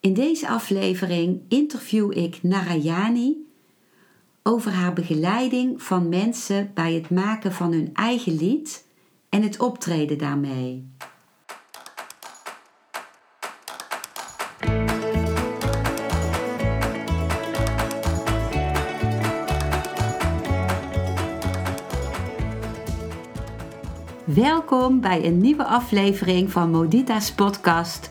In deze aflevering interview ik Narayani over haar begeleiding van mensen bij het maken van hun eigen lied en het optreden daarmee. Welkom bij een nieuwe aflevering van Modita's podcast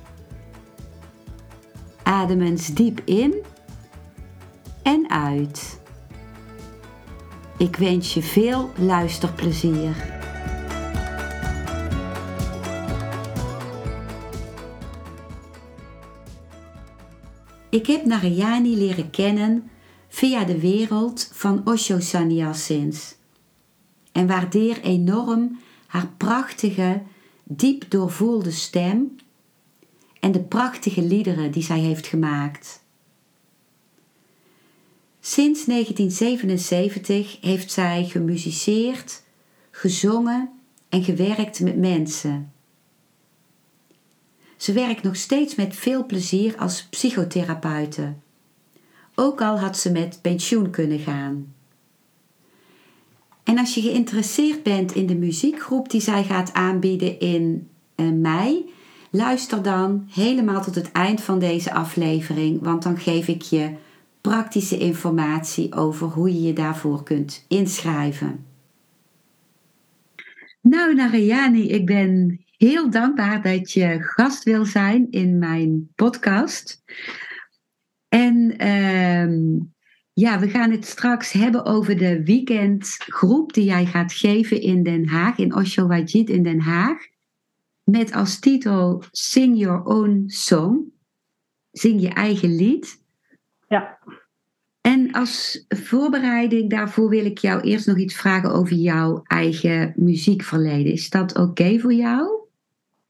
Adem eens diep in en uit. Ik wens je veel luisterplezier. Ik heb Narayani leren kennen via de wereld van Osho Sannyasins en waardeer enorm haar prachtige, diep doorvoelde stem en de prachtige liederen die zij heeft gemaakt. Sinds 1977 heeft zij gemusiceerd, gezongen en gewerkt met mensen. Ze werkt nog steeds met veel plezier als psychotherapeute, ook al had ze met pensioen kunnen gaan. En als je geïnteresseerd bent in de muziekgroep die zij gaat aanbieden in uh, mei, luister dan helemaal tot het eind van deze aflevering, want dan geef ik je praktische informatie over hoe je je daarvoor kunt inschrijven. Nou, Narayani, ik ben heel dankbaar dat je gast wil zijn in mijn podcast. En ehm, ja, we gaan het straks hebben over de weekendgroep die jij gaat geven in Den Haag, in Osho Wajid in Den Haag. Met als titel Sing Your Own Song. Zing je eigen lied. Ja. En als voorbereiding daarvoor wil ik jou eerst nog iets vragen over jouw eigen muziekverleden. Is dat oké voor jou?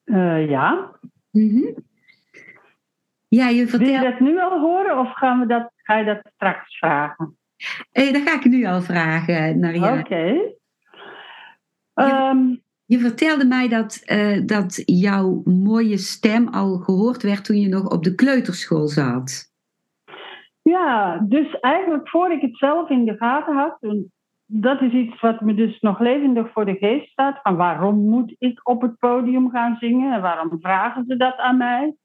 Uh, ja. Mm Ja, je vertelt... Wil je dat nu al horen of gaan we dat, ga je dat straks vragen? Eh, dat ga ik nu al vragen, Naria. Oké. Okay. Je, ehm, je, vertelde mij dat, uh, dat jouw mooie stem al gehoord werd toen je nog op de kleuterschool zat. Ja, dus eigenlijk voor ik het zelf in de gaten had, dat is iets wat me dus nog levendig voor de geest staat. Van waarom moet ik op het podium gaan zingen? En waarom vragen ze dat aan mij?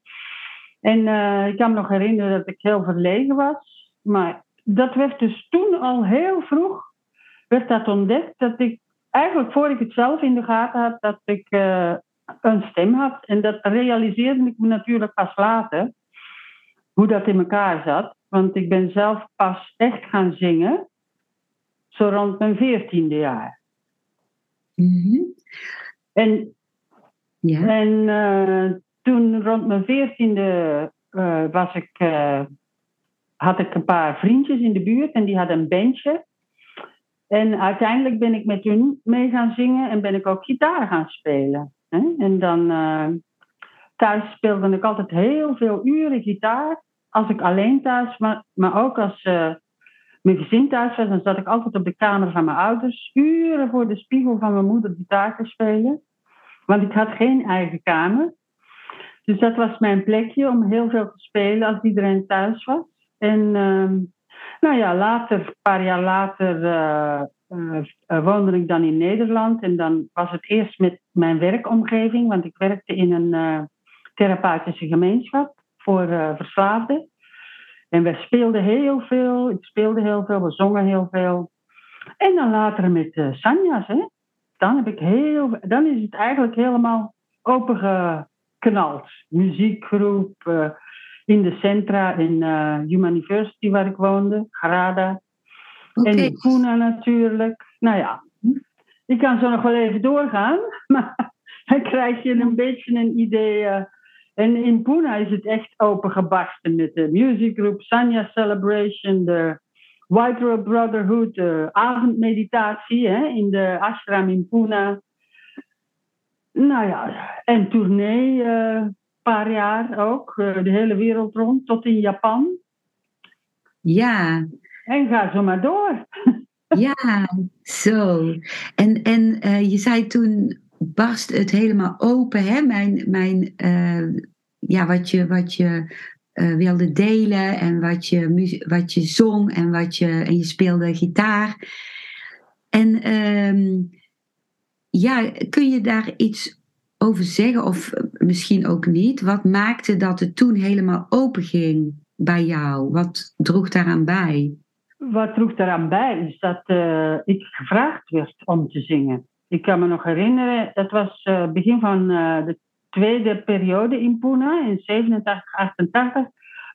En uh, ik kan me nog herinneren dat ik heel verlegen was. Maar dat werd dus toen al heel vroeg werd dat ontdekt. Dat ik eigenlijk voor ik het zelf in de gaten had, dat ik uh, een stem had. En dat realiseerde ik me natuurlijk pas later. Hoe dat in elkaar zat. Want ik ben zelf pas echt gaan zingen zo rond mijn veertiende jaar. Mm-hmm. En, ja. en uh, toen rond mijn veertiende uh, was ik, had ik een paar vriendjes in de buurt en die hadden een bandje. En uiteindelijk ben ik met hun mee gaan zingen en ben ik ook gitaar gaan spelen. Hè? En dan thuis speelde ik altijd heel veel uren gitaar. Als ik alleen thuis, maar, maar ook als mijn gezin thuis was, dan zat ik altijd op de kamer van mijn ouders, uren voor de spiegel van mijn moeder gitaar te spelen. Want ik had geen eigen kamer. Dus dat was mijn plekje om heel veel te spelen als iedereen thuis was. En uh, nou ja, later, een paar jaar later, uh, uh, woonde ik dan in Nederland. En dan was het eerst met mijn werkomgeving, want ik werkte in een therapeutische gemeenschap voor verslaafden. En we speelden heel veel, ik speelde heel veel, we zongen heel veel. En dan later met Sanja's, hè. Dan, heb ik heel, dan is het eigenlijk helemaal opengeknald. Muziekgroep in de centra in uh, Human University waar ik woonde, Garada. Okay. En in Pune natuurlijk. Nou ja, ik kan zo nog wel even doorgaan, maar dan krijg je een beetje een idee en in Pune is het echt opengebarsten met de muziekgroep Sanya Celebration, de White Brotherhood, avondmeditatie hè, in de ashram in Pune. Nou ja, en tournee een paar jaar ook, de hele wereld rond, tot in Japan. Ja. En ga zo maar door. Ja, zo. En, en je zei toen barst het helemaal open, hè? Mijn, mijn, ja, wat je, wat je uh, wilde delen en wat je, wat je zong en, wat je, en je speelde gitaar. En um, ja, kun je daar iets over zeggen of misschien ook niet? Wat maakte dat het toen helemaal open ging bij jou? Wat droeg daaraan bij? Wat droeg daaraan bij is dat uh, ik gevraagd werd om te zingen. Ik kan me nog herinneren, het was uh, begin van de tweede periode in Pune, in 87, 88,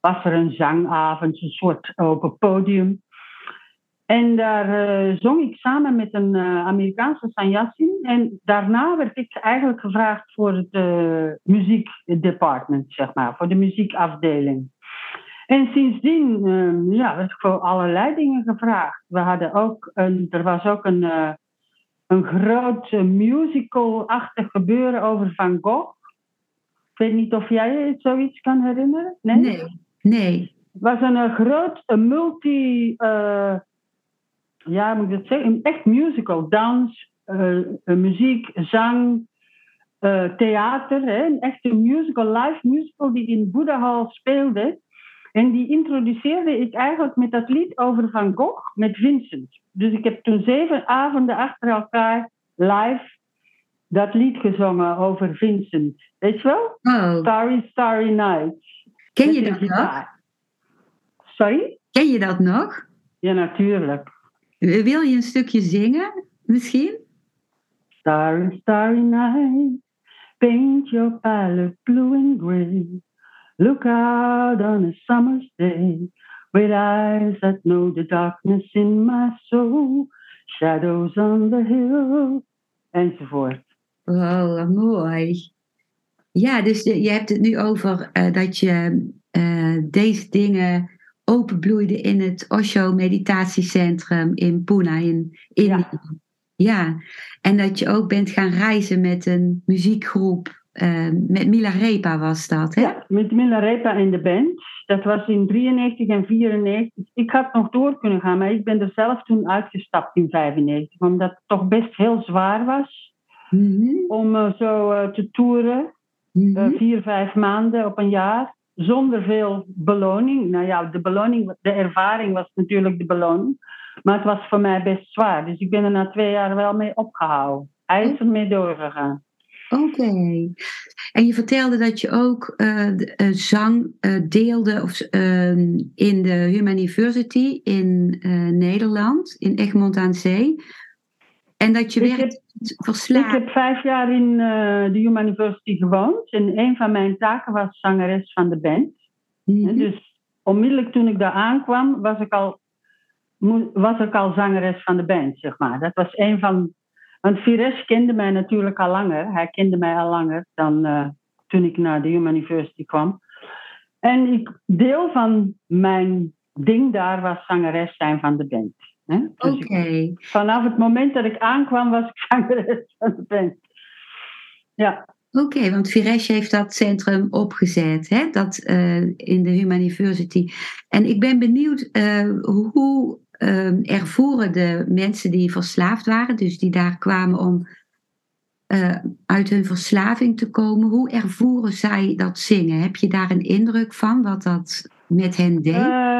was er een zangavond, een soort open podium. En daar uh, zong ik samen met een uh, Amerikaanse sannyasin. En daarna werd ik eigenlijk gevraagd voor het uh, muziekdepartment, zeg maar, voor de muziekafdeling. En sindsdien ja, werd ik voor allerlei dingen gevraagd. We hadden ook een, er was ook een, een groot musical-achtig gebeuren over Van Gogh. Ik weet niet of jij je zoiets kan herinneren? Nee. nee. nee. Het was een, een groot een multi... Ja, moet ik het zeggen? Een echt musical. Dans, uh, muziek, zang, uh, theater. Hè? Een echte musical, live musical die in Buddha Hall speelde. En die introduceerde ik eigenlijk met dat lied over Van Gogh met Vincent. Dus ik heb toen zeven avonden achter elkaar live dat lied gezongen over Vincent. Weet je wel? Oh. Starry, Starry Night. Ken je dat nog? Sorry? Ken je dat nog? Ja, natuurlijk. Wil je een stukje zingen, misschien? Starry, starry night, paint your palette blue and gray. Look out on a summer's day, with eyes that know the darkness in my soul, shadows on the hill, enzovoort. Oh, mooi. Ja, dus je hebt het nu over uh, dat je uh, deze dingen openbloeide in het Osho Meditatiecentrum in Pune in India. Ja. ja. en dat je ook bent gaan reizen met een muziekgroep. Uh, met Mila Repa was dat, hè? Ja, met Mila Repa in de band. Dat was in 93 en 94. Ik had nog door kunnen gaan, maar ik ben er zelf toen uitgestapt in 95. Omdat het toch best heel zwaar was mm -hmm. om uh, zo uh, te toeren. Mm -hmm. vier, vijf maanden op een jaar zonder veel beloning. Nou ja, de beloning, de ervaring was natuurlijk de beloning. Maar het was voor mij best zwaar. Dus ik ben er na twee jaar wel mee opgehouden. Hij is er mee doorgegaan. Oké. En je vertelde dat je ook uh, uh, zang uh, deelde of, ehm, in de Human University in Nederland, in Egmond aan Zee. En dat je ik verslaafd. Ik heb vijf jaar in uh, de Human University gewoond. En een van mijn taken was zangeres van de band. Mm -hmm. Dus onmiddellijk toen ik daar aankwam, was ik, al, was ik al zangeres van de band, zeg maar. Dat was een van... Want Vires kende mij natuurlijk al langer. Hij kende mij al langer dan uh, toen ik naar de Human University kwam. En ik, deel van mijn ding daar was zangeres zijn van de band. Dus Oké. Okay. Vanaf het moment dat ik aankwam, was ik zangeres van de band. Ja. Oké, okay, want Viresh heeft dat centrum opgezet, hè? Dat, uh, in de Human University. En ik ben benieuwd, uh, hoe uh, ervoeren de mensen die verslaafd waren, dus die daar kwamen om uit hun verslaving te komen, hoe ervoeren zij dat zingen? Heb je daar een indruk van, wat dat met hen deed?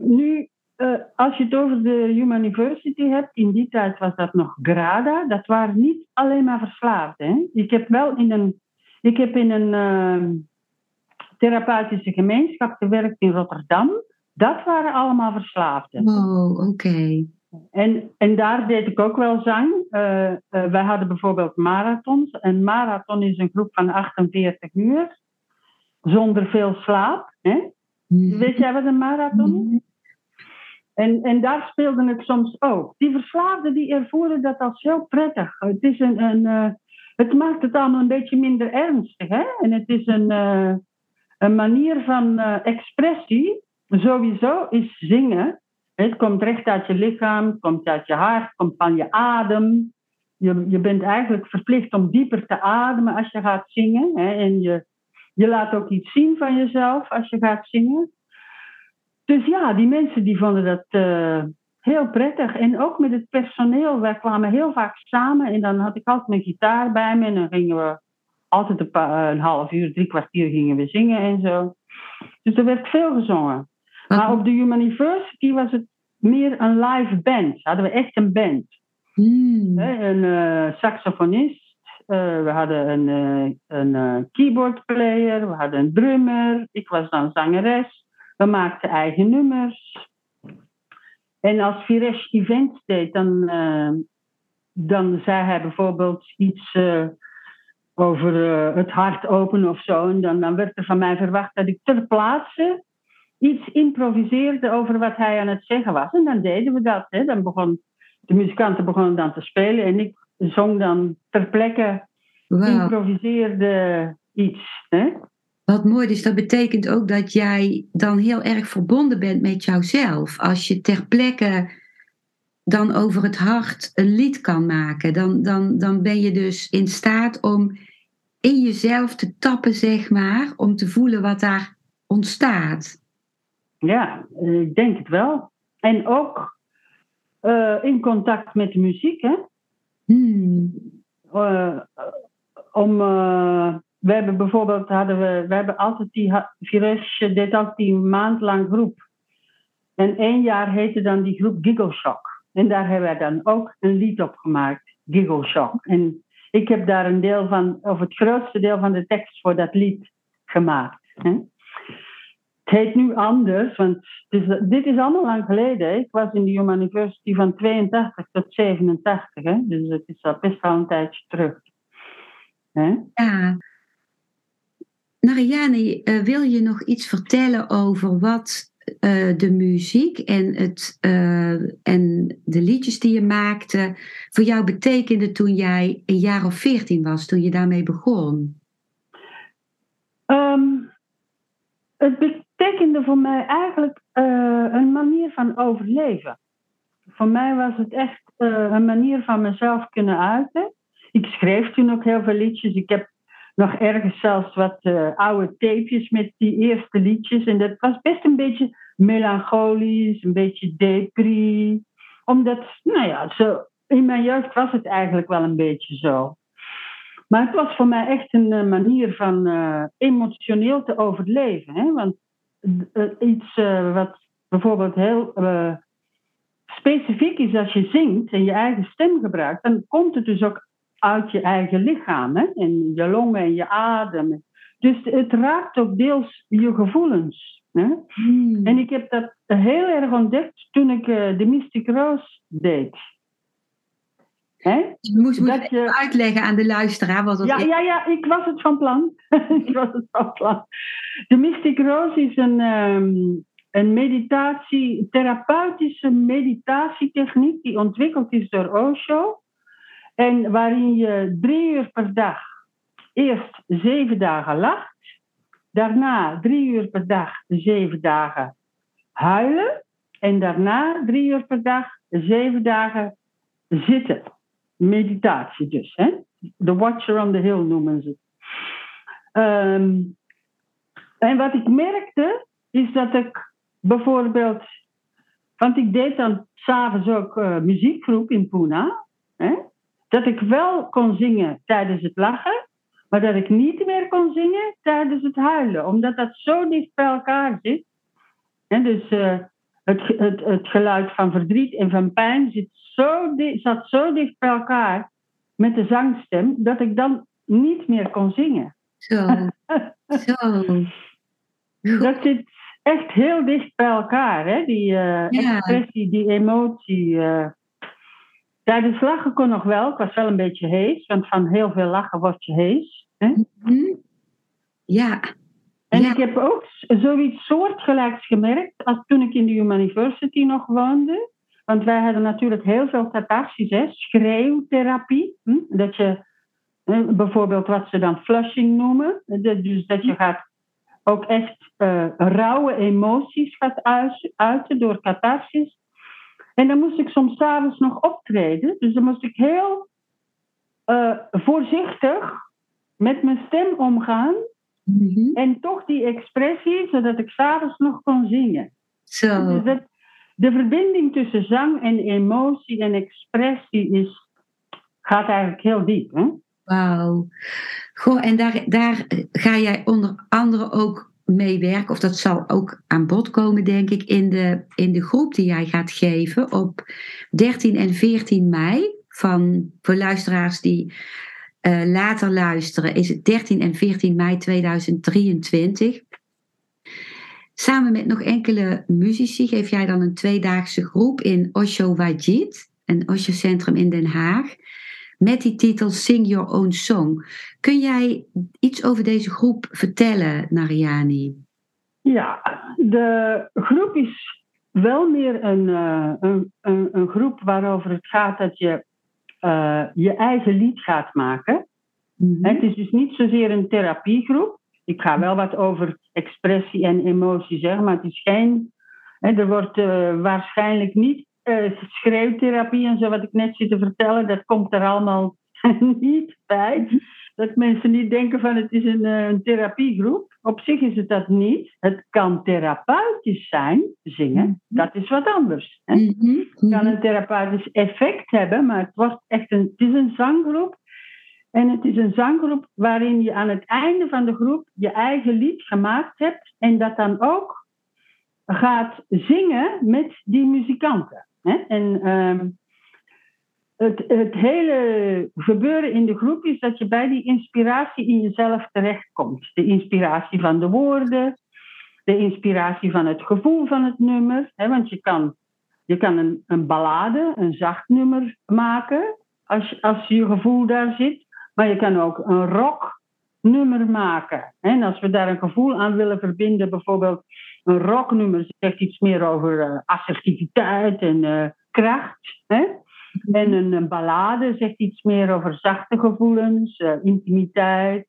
nu uh, als je het over de Human University hebt, in die tijd was dat nog Grada. Dat waren niet alleen maar verslaafden. Ik heb wel in een, ik heb in een uh, therapeutische gemeenschap gewerkt in Rotterdam. Dat waren allemaal verslaafden. Oh, oké. Okay. En, en daar deed ik ook wel zang. Uh, wij hadden bijvoorbeeld marathons. Een marathon is een groep van 48 uur. Zonder veel slaap. Hè? Mm. Weet jij wat een marathon is? En, en daar speelde ik soms ook. Die verslaafden die ervoeren dat als zo prettig. Het, is een, een, uh, het maakt het allemaal een beetje minder ernstig. Hè? En het is een, uh, een manier van uh, expressie. Sowieso is zingen Het komt recht uit je lichaam, het komt uit je hart, het komt van je adem. Je, je bent eigenlijk verplicht om dieper te ademen als je gaat zingen. Hè? En je, je laat ook iets zien van jezelf als je gaat zingen. Dus ja, die mensen die vonden dat uh, heel prettig. En ook met het personeel. Wij kwamen heel vaak samen en dan had ik altijd mijn gitaar bij me. En dan gingen we altijd een, paar, een half uur, drie kwartier gingen we zingen en zo. Dus er werd veel gezongen. Maar op de Human University was het meer een live band. Hadden we echt een band. Hmm. Een uh, saxofonist, uh, we hadden een, uh, een keyboard player, we hadden een drummer, ik was dan zangeres. We maakten eigen nummers. En als Viresh events deed, dan, dan zei hij bijvoorbeeld iets over het hart openen of zo. En dan, dan werd er van mij verwacht dat ik ter plaatse iets improviseerde over wat hij aan het zeggen was. En dan deden we dat. Hè. Dan begon, de muzikanten begonnen dan te spelen en ik zong dan ter plekke, wow. improviseerde iets. Hè. Wat mooi, dus dat betekent ook dat jij dan heel erg verbonden bent met jouzelf. Als je ter plekke dan over het hart een lied kan maken, dan, dan, dan ben je dus in staat om in jezelf te tappen, zeg maar, om te voelen wat daar ontstaat. Ja, ik denk het wel. En ook uh, in contact met de muziek, hè? Hmm. Uh, om, uh, we hebben bijvoorbeeld, hadden we, we hebben altijd die, Virus deed altijd die maand lang groep. En één jaar heette dan die groep Giggle Shock. En daar hebben wij dan ook een lied op gemaakt, Giggle Shock. En ik heb daar een deel van, of het grootste deel van de tekst voor dat lied gemaakt. Hè? Het heet nu anders, want is, dit is allemaal lang geleden. Ik was in de Human University van 82 tot 87, hè? dus het is al best wel een tijdje terug. Hè? Ja. Nariani, uh, wil je nog iets vertellen over wat uh, de muziek en, het, uh, en de liedjes die je maakte voor jou betekende toen jij een jaar of veertien was, toen je daarmee begon? Um, het betekende voor mij eigenlijk een manier van overleven. Voor mij was het echt een manier van mezelf kunnen uiten. Ik schreef toen ook heel veel liedjes. Ik heb nog ergens zelfs wat uh, oude tapejes met die eerste liedjes. En dat was best een beetje melancholisch, een beetje depri. Omdat, nou ja, zo, in mijn jeugd was het eigenlijk wel een beetje zo. Maar het was voor mij echt een uh, manier van uh, emotioneel te overleven. Hè? Want iets wat bijvoorbeeld heel specifiek is als je zingt en je eigen stem gebruikt, dan komt het dus ook uit je eigen lichaam. Hè? En je longen en je adem. Dus het raakt ook deels je gevoelens. Hè? Hmm. En ik heb dat heel erg ontdekt toen ik uh, de Mystic Rose deed. Hè? Je moest, dat je... uitleggen aan de luisteraar wat dat ja, is. Ja, ja, ik was het van plan. ik was het van plan. De Mystic Rose is een, um, een meditatie, therapeutische meditatietechniek die ontwikkeld is door Osho. En waarin je drie uur per dag eerst zeven dagen lacht. Daarna drie uur per dag zeven dagen huilen. En daarna drie uur per dag zeven dagen zitten. Meditatie dus. Hè? The Watcher on the Hill noemen ze. Um, en wat ik merkte, is dat ik bijvoorbeeld... Want ik deed dan s'avonds ook uh, muziekgroep in Pune. Hè? Dat ik wel kon zingen tijdens het lachen, maar dat ik niet meer kon zingen tijdens het huilen, omdat dat zo dicht bij elkaar zit. En dus uh, het, het, het geluid van verdriet en van pijn zit zo dicht, zat zo dicht bij elkaar met de zangstem, dat ik dan niet meer kon zingen. Zo. zo. Dat zit echt heel dicht bij elkaar, hè? die uh, ja. expressie, die emotie. Uh, Tijdens lachen kon nog wel. Ik was wel een beetje hees, want van heel veel lachen word je hees. Hè? Mm -hmm. Ja. En ja. ik heb ook zoiets soortgelijks gemerkt als toen ik in de University nog woonde. Want wij hadden natuurlijk heel veel catharsis, hè? schreeuwtherapie. Hm? Dat je bijvoorbeeld wat ze dan flushing noemen. Dus dat je gaat ook echt uh, rauwe emoties gaat uiten door catharsis. En dan moest ik soms s'avonds nog optreden. Dus dan moest ik heel eh, voorzichtig met mijn stem omgaan. Mhm. En toch die expressie, zodat ik s'avonds nog kon zingen. Zo. Dus dat, de verbinding tussen zang en emotie en expressie is, gaat eigenlijk heel diep. Hè? Wauw. Goh, en daar, daar ga jij onder andere ook mee werken, of dat zal ook aan bod komen, denk ik, in de, in de groep die jij gaat geven op 13 en 14 mei. Van, voor luisteraars die eh, later luisteren, is het 13 en 14 mei 2023. Samen met nog enkele muzici geef jij dan een tweedaagse groep in Osho Wajid, een Osho Centrum in Den Haag, met die titel Sing Your Own Song. Kun jij iets over deze groep vertellen, Nariani? Ja, de groep is wel meer een, eh, een, een, een groep waarover het gaat dat je eh, je eigen lied gaat maken. Mhm. Het is dus niet zozeer een therapiegroep. Ik ga wel wat over expressie en emotie zeggen, maar het is geen. Hè, er wordt eh, waarschijnlijk niet schreeuwtherapie en zo, wat ik net zit te vertellen, dat komt er allemaal niet bij. Dat mensen niet denken van het is een, eh, een therapiegroep. Op zich is het dat niet. Het kan therapeutisch zijn, zingen. Dat is wat anders. Hè? Mhm, Het kan mhm. een therapeutisch effect hebben, maar het, wordt echt een, het is een zanggroep. En het is een zanggroep waarin je aan het einde van de groep je eigen lied gemaakt hebt en dat dan ook gaat zingen met die muzikanten. En ehm, het, het hele gebeuren in de groep is dat je bij die inspiratie in jezelf terechtkomt. De inspiratie van de woorden, de inspiratie van het gevoel van het nummer. Hè? Want je kan, je kan een, een ballade, een zacht nummer maken als, als je gevoel daar zit. Maar je kan ook een rocknummer maken. hè. En als we daar een gevoel aan willen verbinden, bijvoorbeeld een rocknummer zegt iets meer over eh, assertiviteit en eh, kracht. Hè? En een, een ballade zegt iets meer over zachte gevoelens, eh, intimiteit,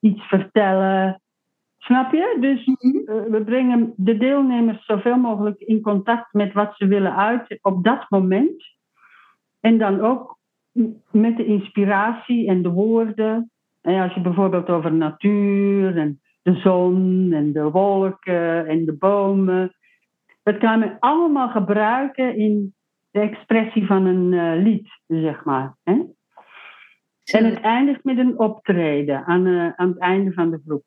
iets vertellen. Snap je? Dus Mhm. we brengen de deelnemers zoveel mogelijk in contact met wat ze willen uiten op dat moment. En dan ook met de inspiratie en de woorden. En als je bijvoorbeeld over natuur en de zon en de wolken en de bomen. Dat kan men allemaal gebruiken in de expressie van een eh, lied, zeg maar. Hè? En het eindigt met een optreden aan, eh, aan het einde van de groep.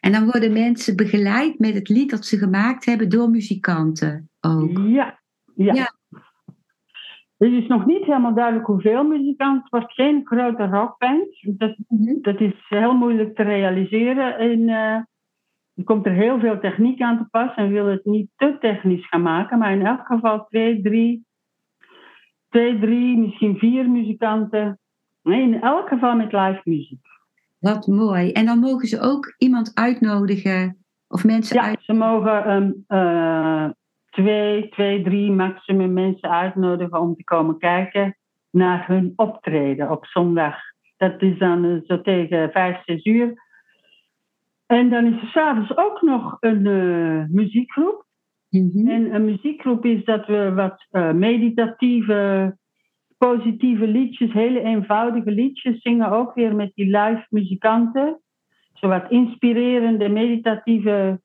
En dan worden mensen begeleid met het lied dat ze gemaakt hebben door muzikanten ook. Ja, ja. Ja. Het is nog niet helemaal duidelijk hoeveel muzikanten. Het wordt geen grote rockband. Dat, Mhm. dat is heel moeilijk te realiseren. En, eh, er komt er heel veel techniek aan te pas en we willen het niet te technisch gaan maken. Maar in elk geval twee, drie, twee, drie, misschien vier muzikanten. Nee, in elk geval met live muziek. Wat mooi. En dan mogen ze ook iemand uitnodigen of mensen Ja, uit. ze mogen eh, twee, twee, drie maximum mensen uitnodigen om te komen kijken naar hun optreden op zondag. Dat is dan eh, zo tegen vijf, zes uur. En dan is er s'avonds ook nog een eh, muziekgroep. Mhm. En een muziekgroep is dat we wat eh, meditatieve, positieve liedjes, hele eenvoudige liedjes zingen, ook weer met die live muzikanten. Zowat inspirerende, meditatieve,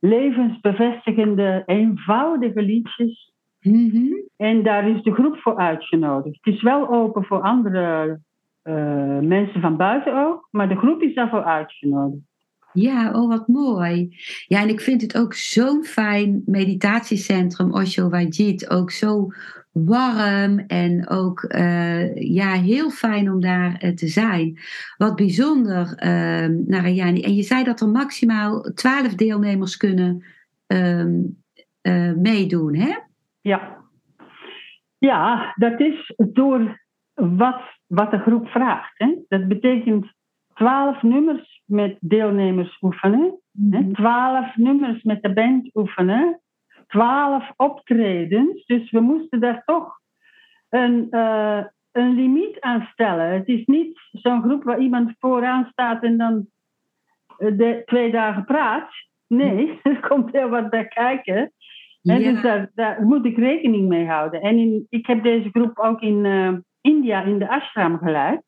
levensbevestigende, eenvoudige liedjes. Mhm. En daar is de groep voor uitgenodigd. Het is wel open voor andere eh, mensen van buiten ook, maar de groep is daarvoor uitgenodigd. Ja, oh wat mooi. Ja, en ik vind het ook zo'n fijn meditatiecentrum, Osho Wajid. Ook zo warm en ook eh, ja, heel fijn om daar eh, te zijn. Wat bijzonder, eh Narayani. En je zei dat er maximaal twaalf deelnemers kunnen ehm, eh, meedoen, hè? Ja. ja, dat is door wat, wat de groep vraagt. Hè? Dat betekent twaalf nummers met deelnemers oefenen. hè? Twaalf nummers met de band oefenen. Twaalf optredens. Dus we moesten daar toch een, eh, een limiet aan stellen. Het is niet zo'n groep waar iemand vooraan staat en dan eh, de twee dagen praat. Nee, er komt heel wat bij kijken. Ja. dus daar, daar, moet ik rekening mee houden. En in, ik heb deze groep ook in uh, India in de ashram geleid.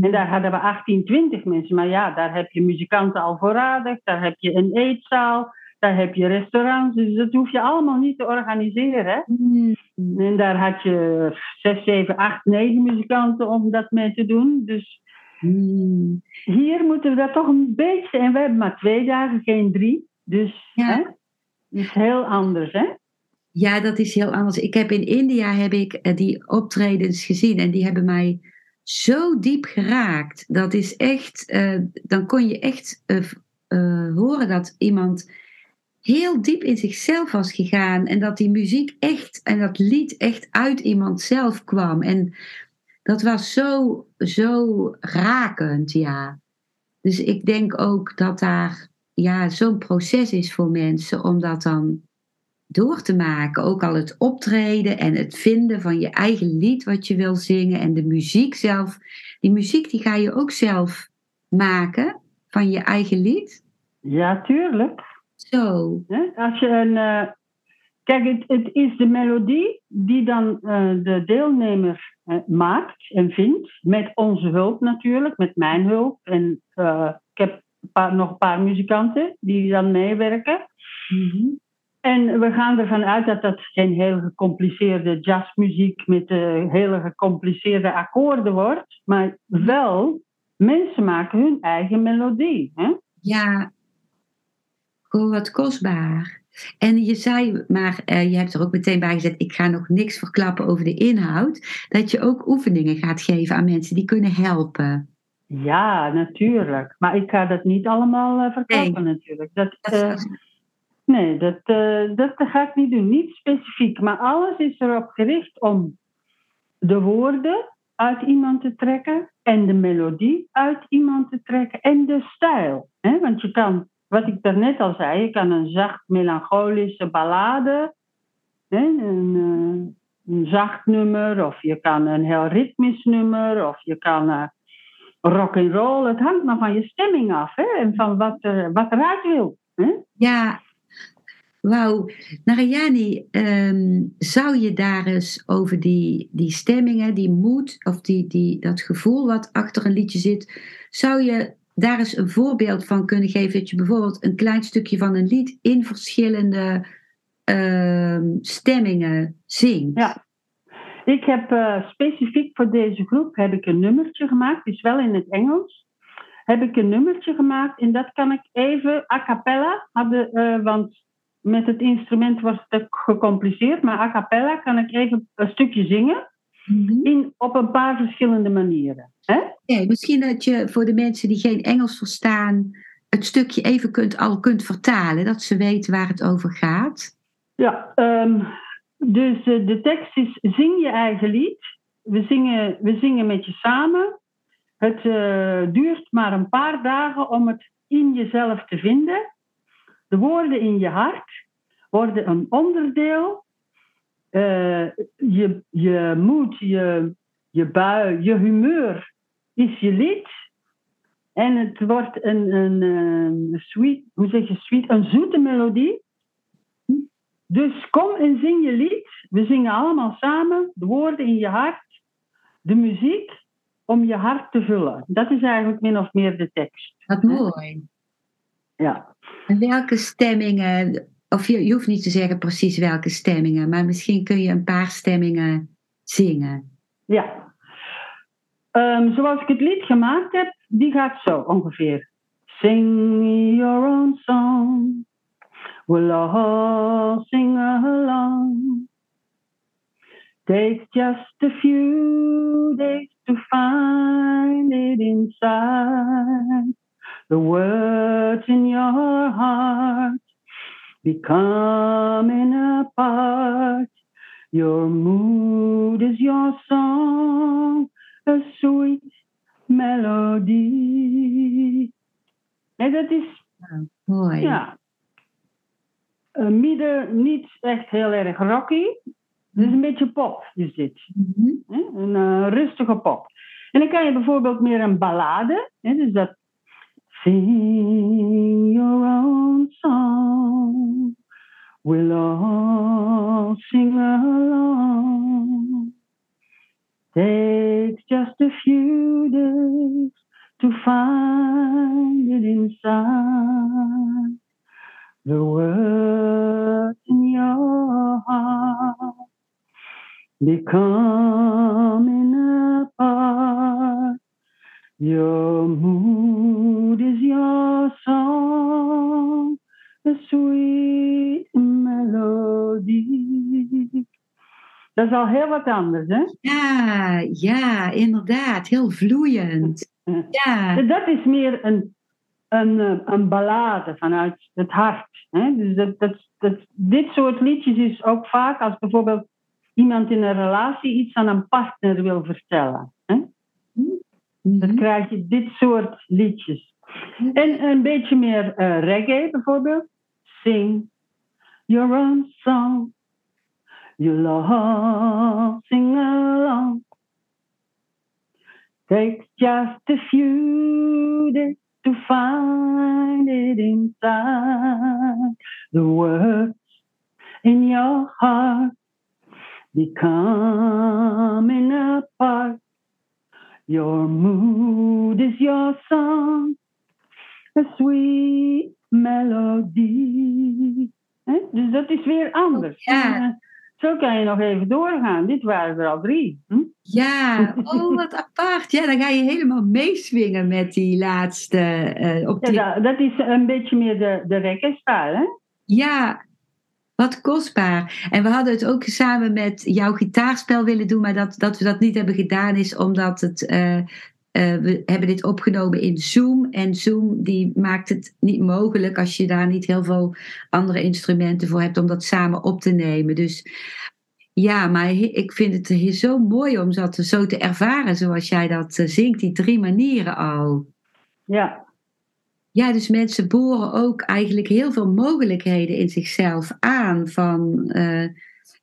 En daar hadden we 18, 20 mensen. Maar ja, daar heb je muzikanten al voorradig. Daar heb je een eetzaal. Daar heb je restaurants. Dus dat hoef je allemaal niet te organiseren. Mm. En daar had je 6, 7, 8, 9 muzikanten om dat mee te doen. Dus mm. hier moeten we dat toch een beetje. En we hebben maar twee dagen, geen drie. Dus ja. hè, is heel anders, hè? Ja, dat is heel anders. Ik heb in India heb ik die optredens gezien en die hebben mij zo diep geraakt. Dat is echt, uh, dan kon je echt uh, uh, horen dat iemand heel diep in zichzelf was gegaan en dat die muziek echt en dat lied echt uit iemand zelf kwam. En dat was zo, zo rakend, ja. Dus ik denk ook dat daar ja, zo'n proces is voor mensen om dat dan door te maken. Ook al het optreden en het vinden van je eigen lied wat je wil zingen en de muziek zelf. Die muziek die ga je ook zelf maken van je eigen lied. Ja, tuurlijk. Zo. Als je een. Uh, kijk, het, het, is de melodie die dan uh, de deelnemer uh, maakt en vindt. Met onze hulp natuurlijk, met mijn hulp. En ik heb een paar, nog een paar muzikanten die dan meewerken. Mm -hmm. En we gaan ervan uit dat dat geen heel gecompliceerde jazzmuziek met hele gecompliceerde akkoorden wordt, maar wel mensen maken hun eigen melodie. Hè? Ja, gewoon wat kostbaar. En je zei, maar uh, je hebt er ook meteen bij gezet, ik ga nog niks verklappen over de inhoud, dat je ook oefeningen gaat geven aan mensen die kunnen helpen. Ja, natuurlijk. Maar ik ga dat niet allemaal uh, verklappen nee. natuurlijk. Dat, dat Nee, dat, dat ga ik niet doen. Niet specifiek, maar alles is erop gericht om de woorden uit iemand te trekken en de melodie uit iemand te trekken en de stijl. Hè? Want je kan, wat ik daarnet al zei, je kan een zacht melancholische ballade, hè? Een, uh, een zacht nummer, of je kan een heel ritmisch nummer, of je kan uh, rock and roll. Het hangt maar van je stemming af hè? en van wat, uh, wat eruit wil. Hè? Ja, Wauw, Narayani, um, zou je daar eens over die, die stemmingen, die moed of die, die, dat gevoel wat achter een liedje zit, zou je daar eens een voorbeeld van kunnen geven? Dat je bijvoorbeeld een klein stukje van een lied in verschillende uh, stemmingen zingt. Ja, ik heb uh, specifiek voor deze groep heb ik een nummertje gemaakt, is wel in het Engels. Heb ik een nummertje gemaakt en dat kan ik even a cappella, uh, want met het instrument was het gecompliceerd, maar a cappella kan ik even een stukje zingen. Mhm. In, op een paar verschillende manieren. Hè? Misschien dat je voor de mensen die geen Engels verstaan, het stukje even kunt, al kunt vertalen, dat ze weten waar het over gaat. Ja, um, dus uh, de tekst is: zing je eigen lied. We zingen, we zingen met je samen. Het uh, duurt maar een paar dagen om het in jezelf te vinden. De woorden in je hart worden een onderdeel. Uh, je, je moed, je, je bui, je humeur is je lied. En het wordt een, een, een sweet, hoe zeg je sweet, een zoete melodie. Dus kom en zing je lied. We zingen allemaal samen, de woorden in je hart, de muziek om je hart te vullen. Dat is eigenlijk min of meer de tekst. Wat mooi. Ja. En welke stemmingen, of je, hoeft niet te zeggen precies welke stemmingen, maar misschien kun je een paar stemmingen zingen. Ja. Um, zoals ik het lied gemaakt heb, die gaat zo ongeveer. Sing your own song, we'll all sing along. Takes just a few days to find it inside. the words in your heart becoming a part. Your mood is your song, a sweet melody. En dat is. mooi. Ja. Uh, midden niet echt heel erg rocky. Het is een beetje pop, is dit. Mm -hmm. Een uh, rustige pop. En dan kan je bijvoorbeeld meer een ballade, hè, dus dat Sing your own song. We'll all sing along. Takes just a few days to find it inside the words in your heart becoming a part. Your mood is your song, a sweet melody. Dat is al heel wat anders, hè? Ja, ja, inderdaad. Heel vloeiend. Ja. Dat is meer een, een, eh, een ballade vanuit het hart. Hè? Dus dat, dat, dat, dit soort liedjes is ook vaak als bijvoorbeeld iemand in een relatie iets aan een partner wil vertellen. Hè? Dan Mhm. krijg je dit soort liedjes. En een beetje meer eh, reggae bijvoorbeeld. Sing your own song. You'll all sing along. Takes just a few days to find it inside. The words in your heart becoming a part. Your mood is your song, a sweet melody. Dus dat is weer anders. Ja. En, eh, zo kan je nog even doorgaan. Dit waren er al drie. Hm? Ja, oh wat apart. Ja, dan ga je helemaal meeswingen met die laatste. eh, op Ja, die... dat, dat is een beetje meer de, de hè? Ja, wat kostbaar. En we hadden het ook samen met jouw gitaarspel willen doen, maar dat, dat we dat niet hebben gedaan is omdat het. eh, eh, we hebben dit opgenomen in Zoom. En Zoom die maakt het niet mogelijk als je daar niet heel veel andere instrumenten voor hebt om dat samen op te nemen. Dus ja, maar ik vind het he- zo mooi om dat zo te ervaren zoals jij dat eh, zingt, die drie manieren al. Ja, Ja, dus mensen boren ook eigenlijk heel veel mogelijkheden in zichzelf aan. Van, eh,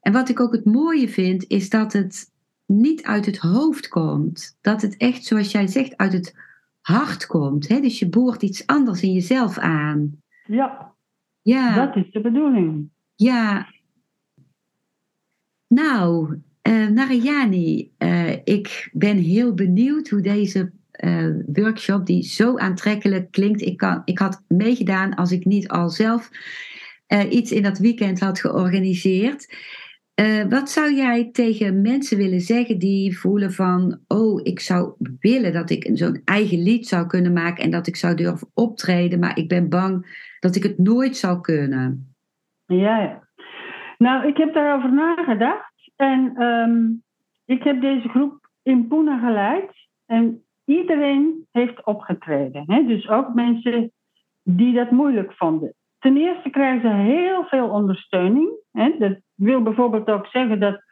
en wat ik ook het mooie vind, is dat het niet uit het hoofd komt. Dat het echt, zoals jij zegt, uit het hart komt. Hè? Dus je boort iets anders in jezelf aan. ja, Ja, dat is de bedoeling. ja. Nou, Narayani, eh, ik ben heel benieuwd hoe deze eh, workshop, die zo aantrekkelijk klinkt. Ik, kan, ik had meegedaan als ik niet al zelf iets in dat weekend had georganiseerd. Eh, wat zou jij tegen mensen willen zeggen die voelen van, oh, ik zou willen dat ik zo'n eigen lied zou kunnen maken en dat ik zou durven optreden, maar ik ben bang dat ik het nooit zou kunnen. Ja. Nou, ik heb daarover nagedacht. En ehm, ik heb deze groep in Pune geleid. En iedereen heeft opgetreden. Hè? Dus ook mensen die dat moeilijk vonden. Ten eerste krijgen ze heel veel ondersteuning. Hè? Dat wil bijvoorbeeld ook zeggen dat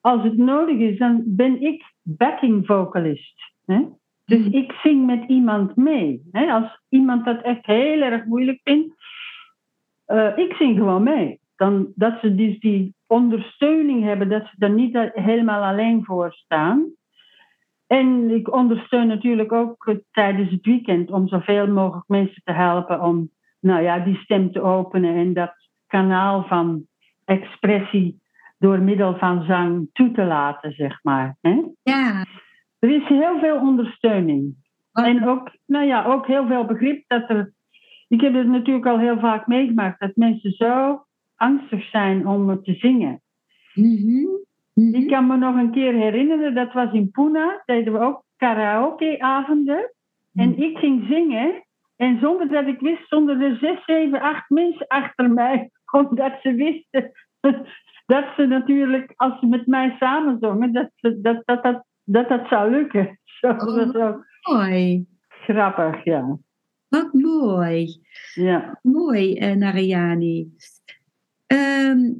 als het nodig is, dan ben ik backing vocalist. Hè? Dus Mhm. ik zing met iemand mee. Hè? Als iemand dat echt heel erg moeilijk vindt, eh, ik zing gewoon mee. Dan, dat ze dus die ondersteuning hebben, dat ze er niet helemaal alleen voor staan. En ik ondersteun natuurlijk ook eh, tijdens het weekend om zoveel mogelijk mensen te helpen om nou ja, die stem te openen en dat kanaal van expressie door middel van zang toe te laten, zeg maar. Hè? Ja, Er is heel veel ondersteuning. Wat- En ook, nou ja, ook heel veel begrip dat er. Ik heb het natuurlijk al heel vaak meegemaakt dat mensen zo angstig zijn om te zingen. Mhm. Ik kan me nog een keer herinneren, dat was in Pune, deden we ook karaokeavonden. En ik ging zingen. En zonder dat ik wist, stonden er zes, zeven, acht mensen achter mij. Omdat ze wisten dat ze natuurlijk, als ze met mij samen zongen, dat ze- dat, dat, dat, dat, dat zou lukken. Zo, Mooi. grappig, ja. Wat mooi. ja. Mooi, eh, Narayani. Ehm,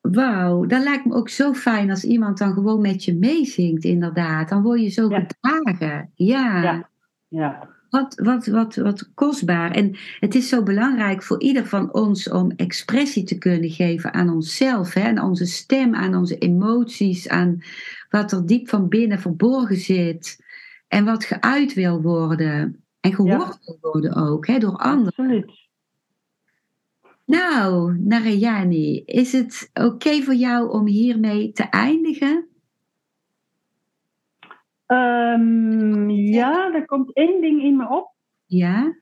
Wauw, dat lijkt me ook zo fijn als iemand dan gewoon met je meezingt, inderdaad. Dan word je zo Ja. gedragen. Ja, Ja. ja. Wat, wat, wat, wat kostbaar. En het is zo belangrijk voor ieder van ons om expressie te kunnen geven aan onszelf, hè, aan onze stem, aan onze emoties, aan wat er diep van binnen verborgen zit. En wat geuit wil worden. En gehoord wil worden ook, hè, door anderen. Absoluut. Nou, Narayani, is het oké voor jou om hiermee te eindigen? Ehm, ja, er komt één ding in me op. Ja?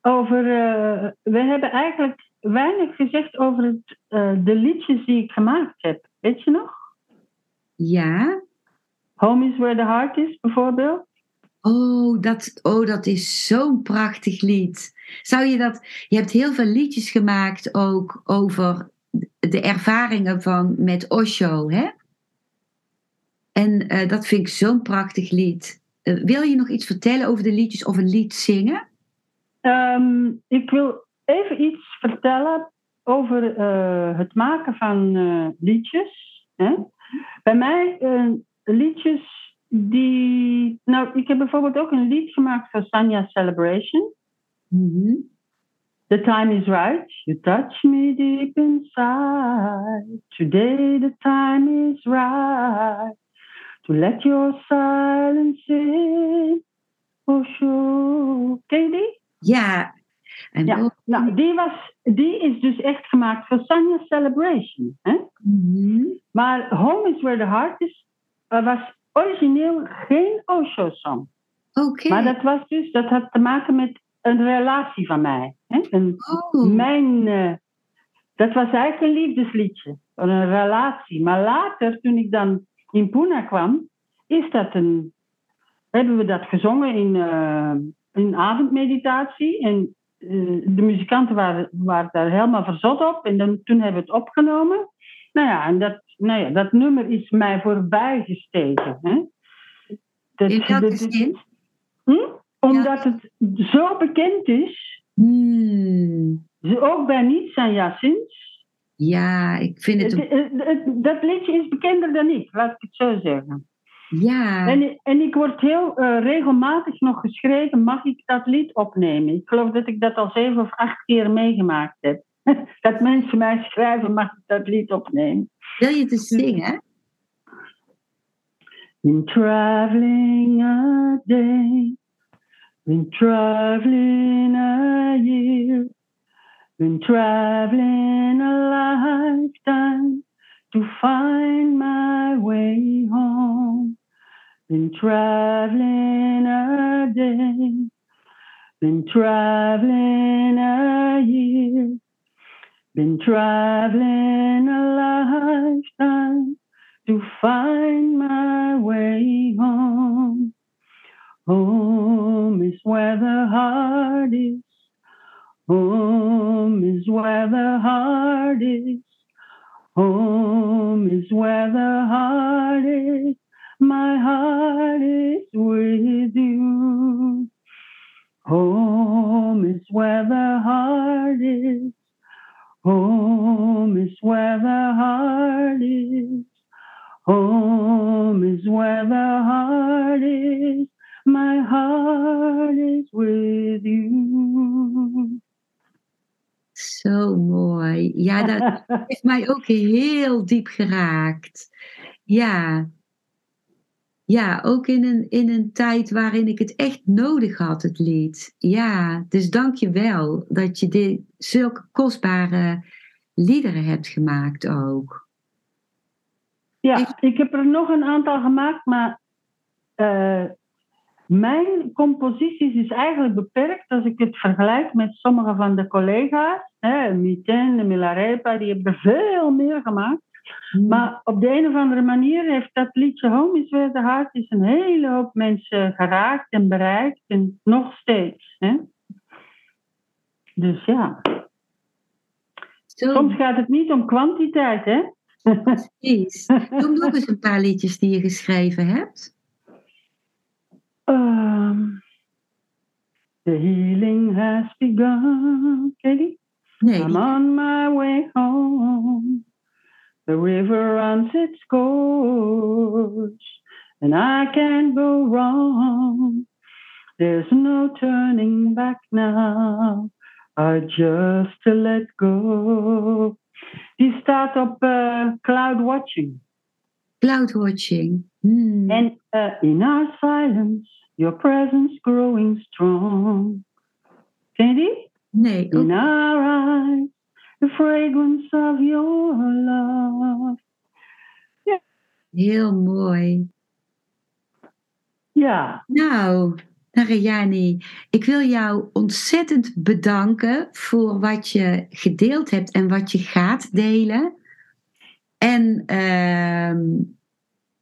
Over, eh, we hebben eigenlijk weinig gezegd over het, eh, de liedjes die ik gemaakt heb. Weet je nog? Ja? Home is where the heart is, bijvoorbeeld. Oh, dat, oh, dat is zo'n prachtig lied. Zou je dat... Je hebt heel veel liedjes gemaakt ook over de ervaringen van met Osho, hè? En eh, dat vind ik zo'n prachtig lied. Eh, wil je nog iets vertellen over de liedjes of een lied zingen? Ehm, ik wil even iets vertellen over eh, het maken van liedjes. Hè? Bij mij liedjes die. Nou, ik heb bijvoorbeeld ook een lied gemaakt voor Sanya Celebration. Mhm. The time is right. You touch me deep inside. Today the time is right. To let your silence in. Oh, sure. Ken je die? Ja. En Ja, nou, die, was, die is dus echt gemaakt voor Sanya Celebration. Hè? Mhm. Maar Home is Where the Heart is, eh, was origineel geen Osho-song. Oké. Maar dat, was dus, dat had te maken met een relatie van mij. Hè? Een, Oh. mijn, eh, dat was eigenlijk een liefdesliedje. Een relatie. Maar later, toen ik dan in Pune kwam, is dat een, hebben we dat gezongen in, eh, in avondmeditatie. En eh, de muzikanten waren, waren daar helemaal verzot op. En dan, toen hebben we het opgenomen. Nou ja, en dat, nou ja, dat nummer is mij voorbij gestegen. Hè? Dat, In welke dat- zin? Hm? Omdat het zo bekend is, Hmm. ook bij niet-Sanjasins. Ja, ik vind het... Dat liedje is bekender dan ik, laat ik het zo zeggen. Ja. En, en ik word heel eh, regelmatig nog geschreven, mag ik dat lied opnemen? Ik geloof dat ik dat al zeven of acht keer meegemaakt heb. dat mensen mij schrijven, mag ik dat lied opnemen? Wil je het eens zingen? Been traveling a day, been traveling a year, been traveling a lifetime to find my way home. Been traveling a day, been traveling a year, been traveling a lifetime to find my way home. Home is where the heart is. Home is where the heart is. Home is where the heart is. My heart is with you. Home is where the heart is. Home is where the heart is. Home is where the heart is. My heart is with you. Zo mooi. Ja, dat heeft mij ook heel diep geraakt. Ja. Ja, ook in een, in een tijd waarin ik het echt nodig had, het lied. Ja, dus dank je wel dat je dit, zulke kostbare liederen hebt gemaakt ook. Ja, ik heb er nog een aantal gemaakt, maar eh, mijn composities is eigenlijk beperkt als ik het vergelijk met sommige van de collega's. Hè, Miten, de Milarepa, die hebben er veel meer gemaakt. Maar op de een of andere manier heeft dat liedje Home is Where the Heart is een hele hoop mensen geraakt en bereikt. En nog steeds. Hè? Dus ja, Zo soms gaat het niet om kwantiteit, hè? precies. Noem nog eens een paar liedjes die je geschreven hebt. Um, the healing has begun. Ken I'm on my way home. The river runs its course, and I can't go wrong. There's no turning back now. I just to let go. Die staat op uh, Cloud Watching. Cloud Watching. Hmm. And uh, in our silence, your presence growing strong. Ken je die? Nee, In our eyes, the fragrance of your love. Ja. Heel mooi. Ja. Nou, Narayani, ik wil jou ontzettend bedanken voor wat je gedeeld hebt en wat je gaat delen. En ehm,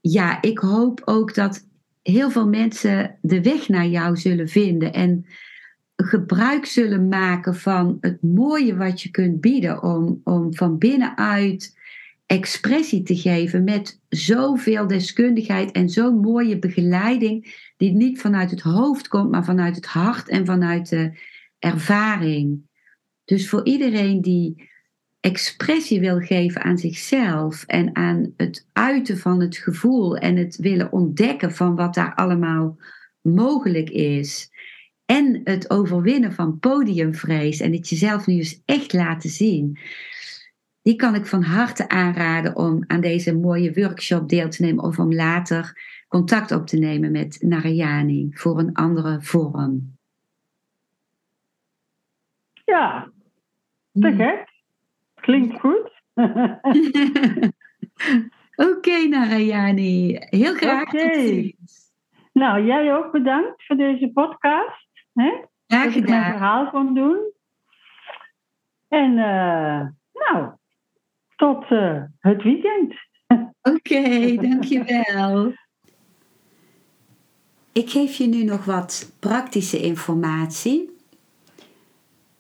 ja, ik hoop ook dat heel veel mensen de weg naar jou zullen vinden en gebruik zullen maken van het mooie wat je kunt bieden om, om van binnenuit expressie te geven met zoveel deskundigheid en zo'n mooie begeleiding die niet vanuit het hoofd komt, maar vanuit het hart en vanuit de ervaring. Dus voor iedereen die expressie wil geven aan zichzelf en aan het uiten van het gevoel en het willen ontdekken van wat daar allemaal mogelijk is. En het overwinnen van podiumvrees en het jezelf nu eens echt laten zien. Die kan ik van harte aanraden om aan deze mooie workshop deel te nemen of om later contact op te nemen met Narayani voor een andere vorm. Ja, te gek. Klinkt goed. Oké, okay, Narayani. Heel graag tot ziens. Nou, jij ook bedankt voor deze podcast. Hè? Dat ik mijn verhaal kon doen. En uh, nou, tot uh, het weekend. Oké, okay, dankjewel. Ik geef je nu nog wat praktische informatie.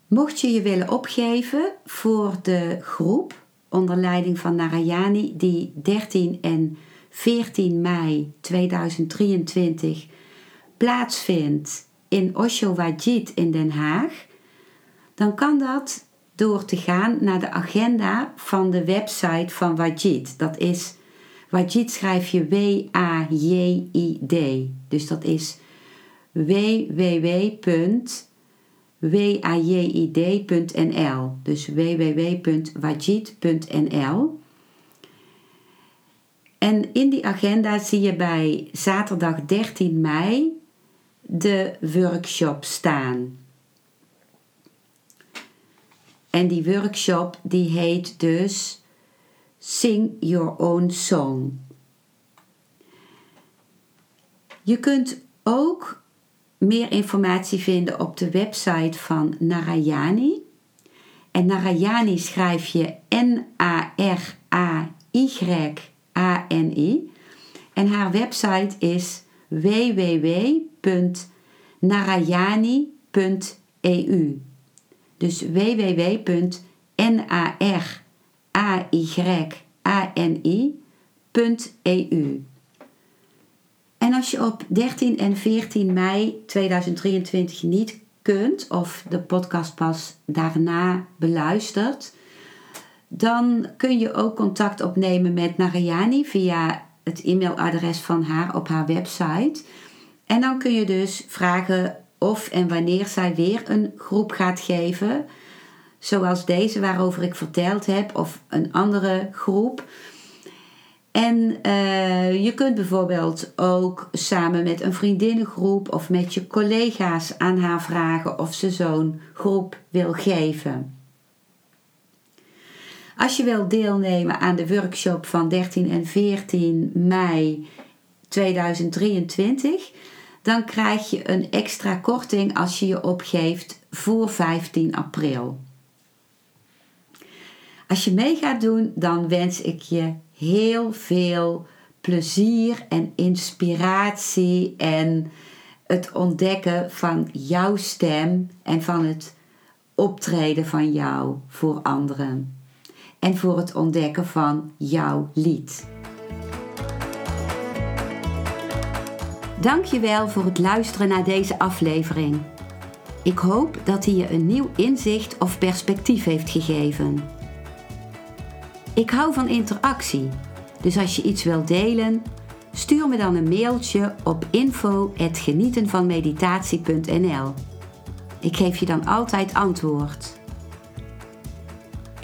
Mocht je je willen opgeven voor de groep onder leiding van Narayani, die 13 en 14 mei 2023 plaatsvindt in Osho Wajid in Den Haag, dan kan dat door te gaan naar de agenda van de website van Wajid. Dat is Wajid schrijf je W-A-J-I-D. Dus dat is www.wajid.nl. Dus www.wajid.nl. En in die agenda zie je bij zaterdag 13 mei de workshop staan. En die workshop die heet dus Sing Your Own Song. Je kunt ook meer informatie vinden op de website van Narayani. En Narayani schrijf je N-A-R-A-Y-A-N-I. En haar website is www.narayani.eu. Dus www.narayani.eu. En als je op 13 en 14 mei 2023 niet kunt of de podcast pas daarna beluistert, dan kun je ook contact opnemen met Narayani via het e-mailadres van haar op haar website. En dan kun je dus vragen of en wanneer zij weer een groep gaat geven, zoals deze waarover ik verteld heb, of een andere groep. En uh, je kunt bijvoorbeeld ook samen met een vriendinnengroep of met je collega's aan haar vragen of ze zo'n groep wil geven. Als je wilt deelnemen aan de workshop van 13 en 14 mei 2023, dan krijg je een extra korting als je je opgeeft voor 15 april. Als je mee gaat doen, dan wens ik je heel veel plezier en inspiratie en het ontdekken van jouw stem en van het optreden van jou voor anderen. En voor het ontdekken van jouw lied. Dankjewel voor het luisteren naar deze aflevering. Ik hoop dat hij je een nieuw inzicht of perspectief heeft gegeven. Ik hou van interactie, dus als je iets wilt delen, stuur me dan een mailtje op info@genietenvanmeditatie.nl. Ik geef je dan altijd antwoord.